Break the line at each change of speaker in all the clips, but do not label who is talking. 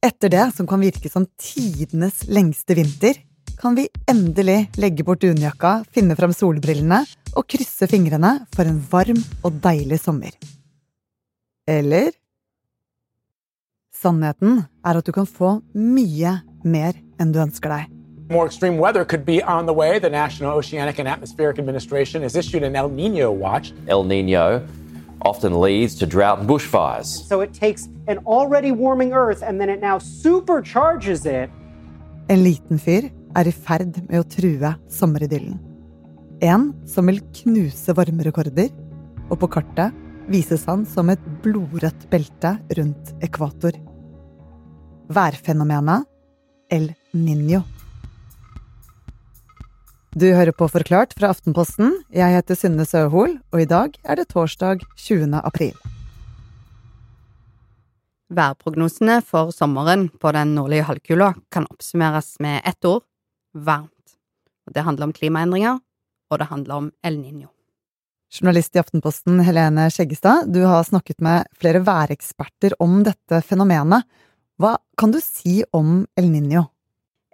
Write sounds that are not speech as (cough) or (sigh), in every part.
Etter det som kan virke som tidenes lengste vinter, kan vi endelig legge bort dunjakka, finne fram solbrillene og krysse fingrene for en varm og deilig sommer. Eller? Sannheten er at du kan få mye mer enn du ønsker deg.
More extreme weather could be on the way. The National Oceanic and Atmospheric Administration has issued an El Nino watch.
El Nino often leads to drought and bushfires.
So it takes an already warming Earth and then it now supercharges it.
En liten fyr er i ferd med å true sommeridyllen. En som vil knuse varmerekorder, og på kartet vises han som et blodrødt belte rundt ekvator. Værfenomenet El Niño. Du hører på Forklart fra Aftenposten. Jeg heter Synne Søhol, og i dag er det torsdag 20. april.
Værprognosene for sommeren på den nordlige halvkula kan oppsummeres med ett ord varmt. Det handler om klimaendringer, og det handler om El Niño.
Journalist i Aftenposten Helene Skjeggestad, du har snakket med flere væreksperter om dette fenomenet. Hva kan du si om El Niño?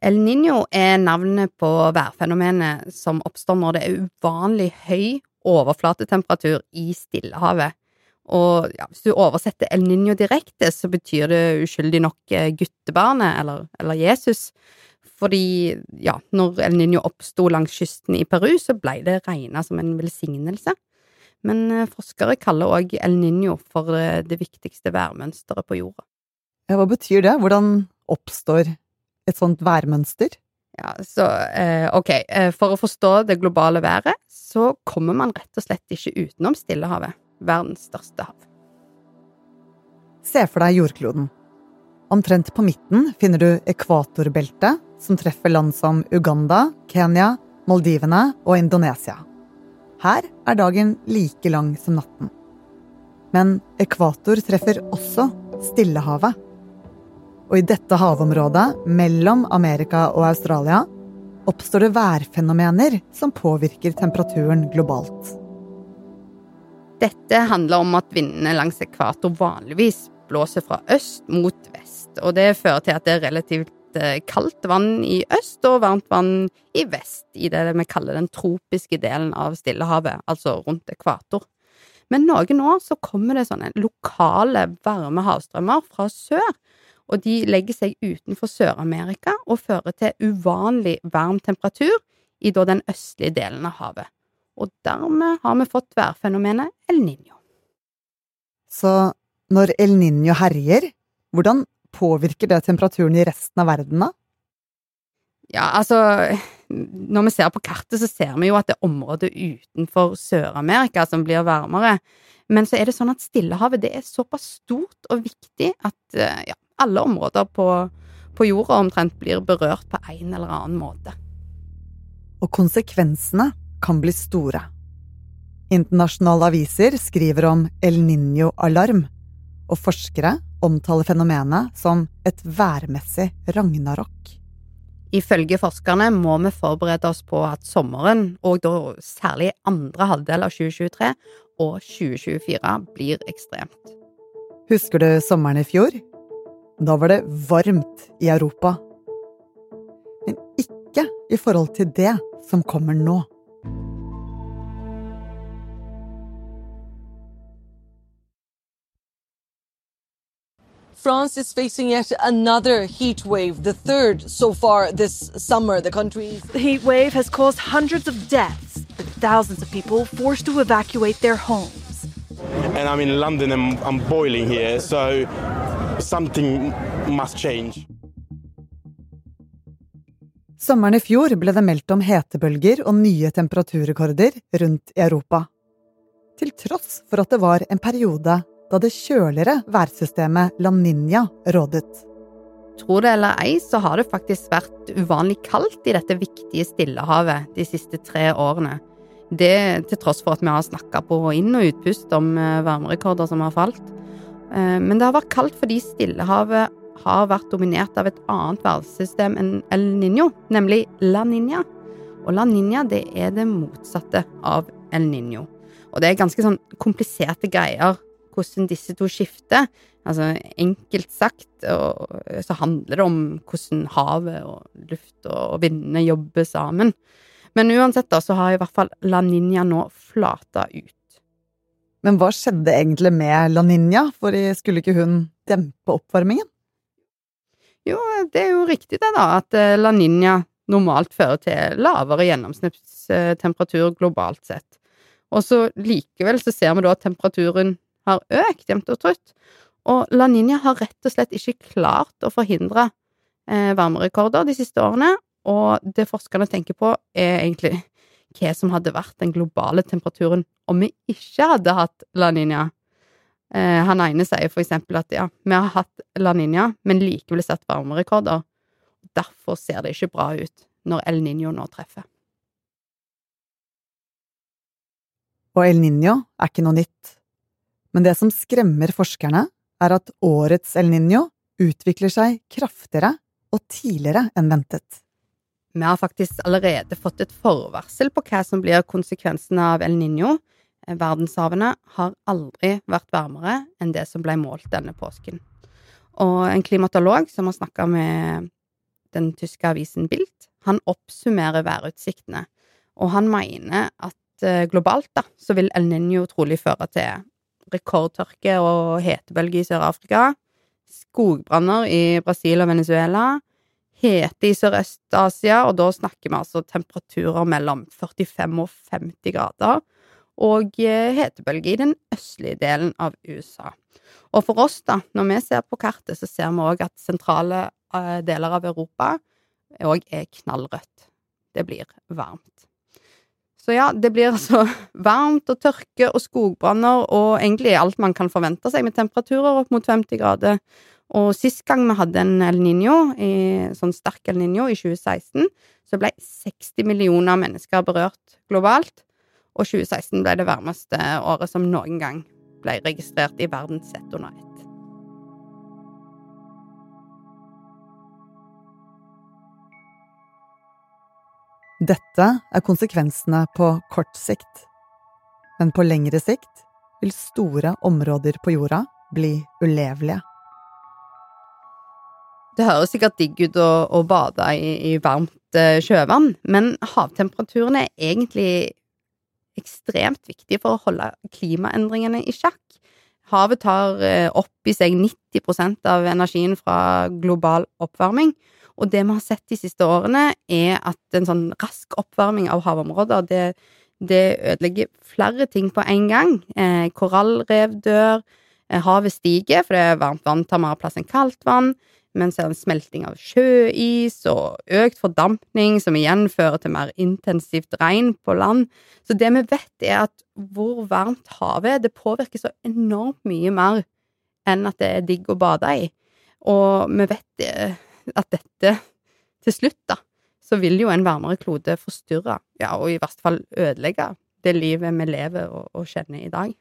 El Niño er navnet på værfenomenet som oppstår når det er uvanlig høy overflatetemperatur i Stillehavet. Og ja, hvis du oversetter El Niño direkte, så betyr det uskyldig nok guttebarnet, eller, eller Jesus. Fordi, ja, når El Niño oppsto langs kysten i Peru, så ble det regna som en velsignelse. Men forskere kaller òg El Niño for det viktigste værmønsteret på jorda.
Ja, hva betyr det? Hvordan oppstår et sånt værmønster?
Ja, så ok, for å forstå det globale været, så kommer man rett og slett ikke utenom Stillehavet, verdens største hav.
Se for deg jordkloden. Omtrent på midten finner du ekvatorbeltet, som treffer land som Uganda, Kenya, Maldivene og Indonesia. Her er dagen like lang som natten. Men ekvator treffer også Stillehavet. Og i dette havområdet, mellom Amerika og Australia, oppstår det værfenomener som påvirker temperaturen globalt.
Dette handler om at vindene langs ekvator vanligvis blåser fra øst mot vest, og det fører til at det er relativt kaldt vann i øst og varmt vann i vest, i det vi kaller den tropiske delen av Stillehavet, altså rundt ekvator. Men noen år så kommer det sånne lokale varme havstrømmer fra sør, og de legger seg utenfor Sør-Amerika og fører til uvanlig varm temperatur i da den østlige delen av havet. Og dermed har vi fått værfenomenet El Niño.
Så når El Niño herjer, hvordan påvirker det temperaturen i resten av verden, da?
Ja, altså Når vi ser på kartet, så ser vi jo at det er området utenfor Sør-Amerika som blir varmere. Men så er det sånn at Stillehavet det er såpass stort og viktig at ja, alle områder på, på jorda omtrent blir berørt på en eller annen måte.
Og konsekvensene kan bli store. Internasjonale aviser skriver om El Niño-alarm, og forskere omtaler fenomenet som et værmessig ragnarok.
Ifølge forskerne må vi forberede oss på at sommeren, og da særlig andre halvdel av 2023 og 2024, blir ekstremt.
Husker du sommeren i fjor? Da var det varmt i Europa. Men ikke i forhold til det som kommer nå.
France is facing yet another heat wave, the third so far this summer. The country's
The heat wave has caused hundreds of deaths, with thousands of people forced to evacuate their homes.
And I'm in London and I'm boiling here, so something must change.
Sommeren i fjor ble det meldt om hetebølger og nye temperaturrekorder rundt i Europa. Til tross for at det var en periode da det kjøligere værsystemet La Ninja rådet.
Tro det eller ei, så har det faktisk vært uvanlig kaldt i dette viktige Stillehavet de siste tre årene. Det til tross for at vi har snakka på inn- og utpust om varmerekorder som har falt. Men det har vært kaldt fordi Stillehavet har vært dominert av et annet værsystem enn El Niño, nemlig La Niña. Og La Niña det er det motsatte av El Niño. Og det er ganske sånn kompliserte greier hvordan disse to skifter. Altså enkelt sagt og, så handler det om hvordan havet og luft og vindene jobber sammen. Men uansett da, så har i hvert fall La Niña nå flata ut.
Men hva skjedde egentlig med La Ninja, for skulle ikke hun dempe oppvarmingen?
Jo, det er jo riktig det, da, at eh, La Ninja normalt fører til lavere gjennomsnittstemperatur globalt sett. Og så likevel så ser vi da at temperaturen har økt jevnt og trutt. Og La Ninja har rett og slett ikke klart å forhindre eh, varmerekorder de siste årene, og det forskerne tenker på, er egentlig hva som hadde vært den globale temperaturen om vi ikke hadde hatt La Niña. Eh, han ene sier for eksempel at ja, vi har hatt La Niña, men likevel satt varmerekorder. Derfor ser det ikke bra ut når El Niño nå treffer.
Og El Niño er ikke noe nytt. Men det som skremmer forskerne, er at årets El Niño utvikler seg kraftigere og tidligere enn ventet.
Vi har faktisk allerede fått et forvarsel på hva som blir konsekvensene av El Niño. Verdenshavene har aldri vært varmere enn det som ble målt denne påsken. Og en klimatolog som har snakka med den tyske avisen Bild, han oppsummerer værutsiktene, og han mener at eh, globalt da, så vil El Niño trolig føre til rekordtørke og hetebølge i Sør-Afrika, skogbranner i Brasil og Venezuela, hete i Sørøst-Asia, og da snakker vi altså temperaturer mellom 45 og 50 grader, og eh, hetebølge i den østlige delen av USA. Og for oss, da, når vi ser på kartet, så ser vi òg at sentrale eh, deler av Europa òg er knallrødt. Det blir varmt. Så ja, det blir altså (laughs) varmt og tørke og skogbranner og egentlig alt man kan forvente seg med temperaturer opp mot 50 grader. Og sist gang vi hadde en El Niño, sånn sterk El Niño, i 2016, så ble 60 millioner mennesker berørt globalt. Og 2016 ble det varmeste året som noen gang ble registrert i verden sett under ett.
Dette er konsekvensene på kort sikt. Men på lengre sikt vil store områder på jorda bli ulevelige.
Det høres sikkert digg ut å, å bade i, i varmt eh, sjøvann, men havtemperaturen er egentlig ekstremt viktig for å holde klimaendringene i sjakk. Havet tar eh, opp i seg 90% av energien fra global oppvarming, og det vi har sett de siste årene, er at en sånn rask oppvarming av havområder, det, det ødelegger flere ting på en gang. Eh, korallrev dør, eh, havet stiger fordi varmt vann tar mer plass enn kaldt vann, mens det er en smelting av sjøis og økt fordampning, som igjen fører til mer intensivt regn på land. Så det vi vet, er at hvor varmt havet er, det påvirker så enormt mye mer enn at det er digg å bade i. Og vi vet eh, at dette til slutt, da, så vil jo en varmere klode forstyrre, ja, og i hvert fall ødelegge det livet vi lever og, og kjenner i dag.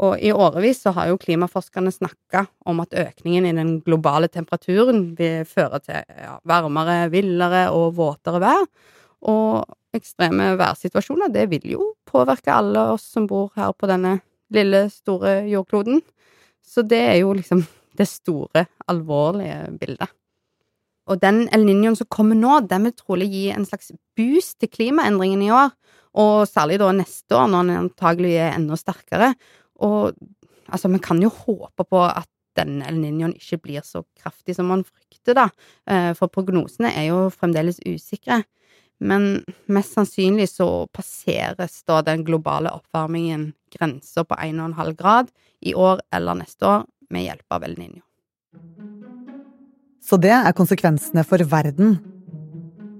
Og i årevis så har jo klimaforskerne snakka om at økningen i den globale temperaturen vil føre til ja, varmere, villere og våtere vær. Og ekstreme værsituasjoner, det vil jo påvirke alle oss som bor her på denne lille, store jordkloden. Så det er jo liksom (laughs) det store, alvorlige bildet. Og den El Niñoen som kommer nå, den vil trolig gi en slags boost til klimaendringene i år, og særlig da neste år, når den antagelig er enda sterkere. Og altså, vi kan jo håpe på at denne El Niñoen ikke blir så kraftig som man frykter, da, eh, for prognosene er jo fremdeles usikre. Men mest sannsynlig så passeres da den globale oppvarmingen grensa på 1,5 grad i år eller neste år med hjelp av El Niño.
Så det er konsekvensene for verden.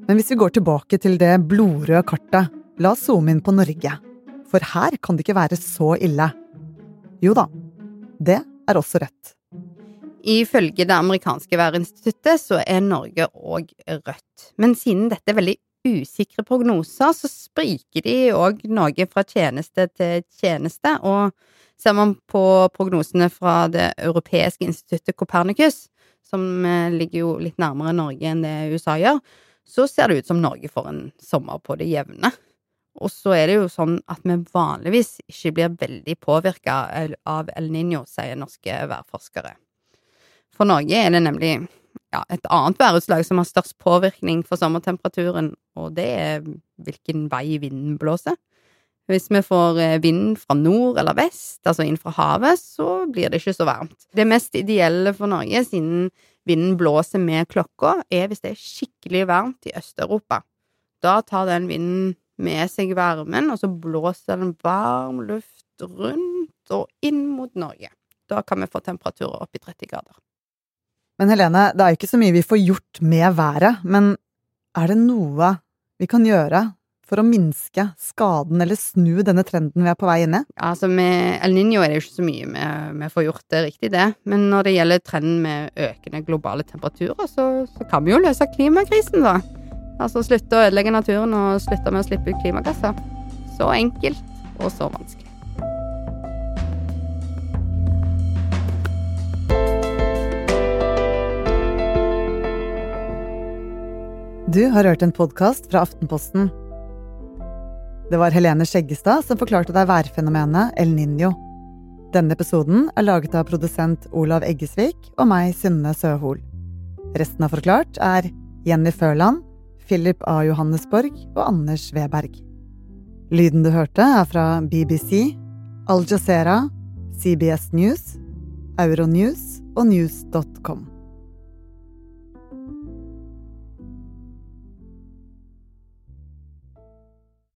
Men hvis vi går tilbake til det blodrøde kartet, la oss zoome inn på Norge. For her kan det ikke være så ille. Jo da, det er også rødt.
Ifølge det amerikanske værinstituttet så er Norge òg rødt. Men siden dette er veldig usikre prognoser, så spriker de òg noe fra tjeneste til tjeneste. Og Ser man på prognosene fra det europeiske instituttet Copernicus, som eh, ligger jo litt nærmere Norge enn det USA gjør, så ser det ut som Norge får en sommer på det jevne. Og så er det jo sånn at vi vanligvis ikke blir veldig påvirka av El Niño, sier norske værforskere. For Norge er det nemlig ja, et annet værutslag som har størst påvirkning for sommertemperaturen, og det er hvilken vei vinden blåser. Hvis vi får eh, vind fra nord eller vest, altså inn fra havet, så blir det ikke så varmt. Det mest ideelle for Norge, siden vinden blåser med klokka, er hvis det er skikkelig varmt i Øst-Europa. Da tar den vinden med seg varmen, og så blåser den varm luft rundt og inn mot Norge. Da kan vi få temperaturer opp i 30 grader.
Men Helene, det er jo ikke så mye vi får gjort med været, men er det noe vi kan gjøre for å minske skaden eller snu denne trenden vi er på vei inn i?
Altså Med El Niño er det jo ikke så mye vi, vi får gjort det riktig, det. Men når det gjelder trenden med økende globale temperaturer, så, så kan vi jo løse klimakrisen, da. Altså slutte å ødelegge naturen og slutte med å slippe ut klimagasser. Så enkelt og så vanskelig.
Du har hørt en podkast fra Aftenposten. Det var Helene Skjeggestad som forklarte deg værfenomenet El Niño. Denne episoden er laget av produsent Olav Eggesvik og meg, Synne Søhol. Resten av Forklart er Jenny Førland, Philip A. Johannesborg og Anders Weberg. Lyden du hørte, er fra BBC, Al Jazeera, CBS News, Euronews og news.com.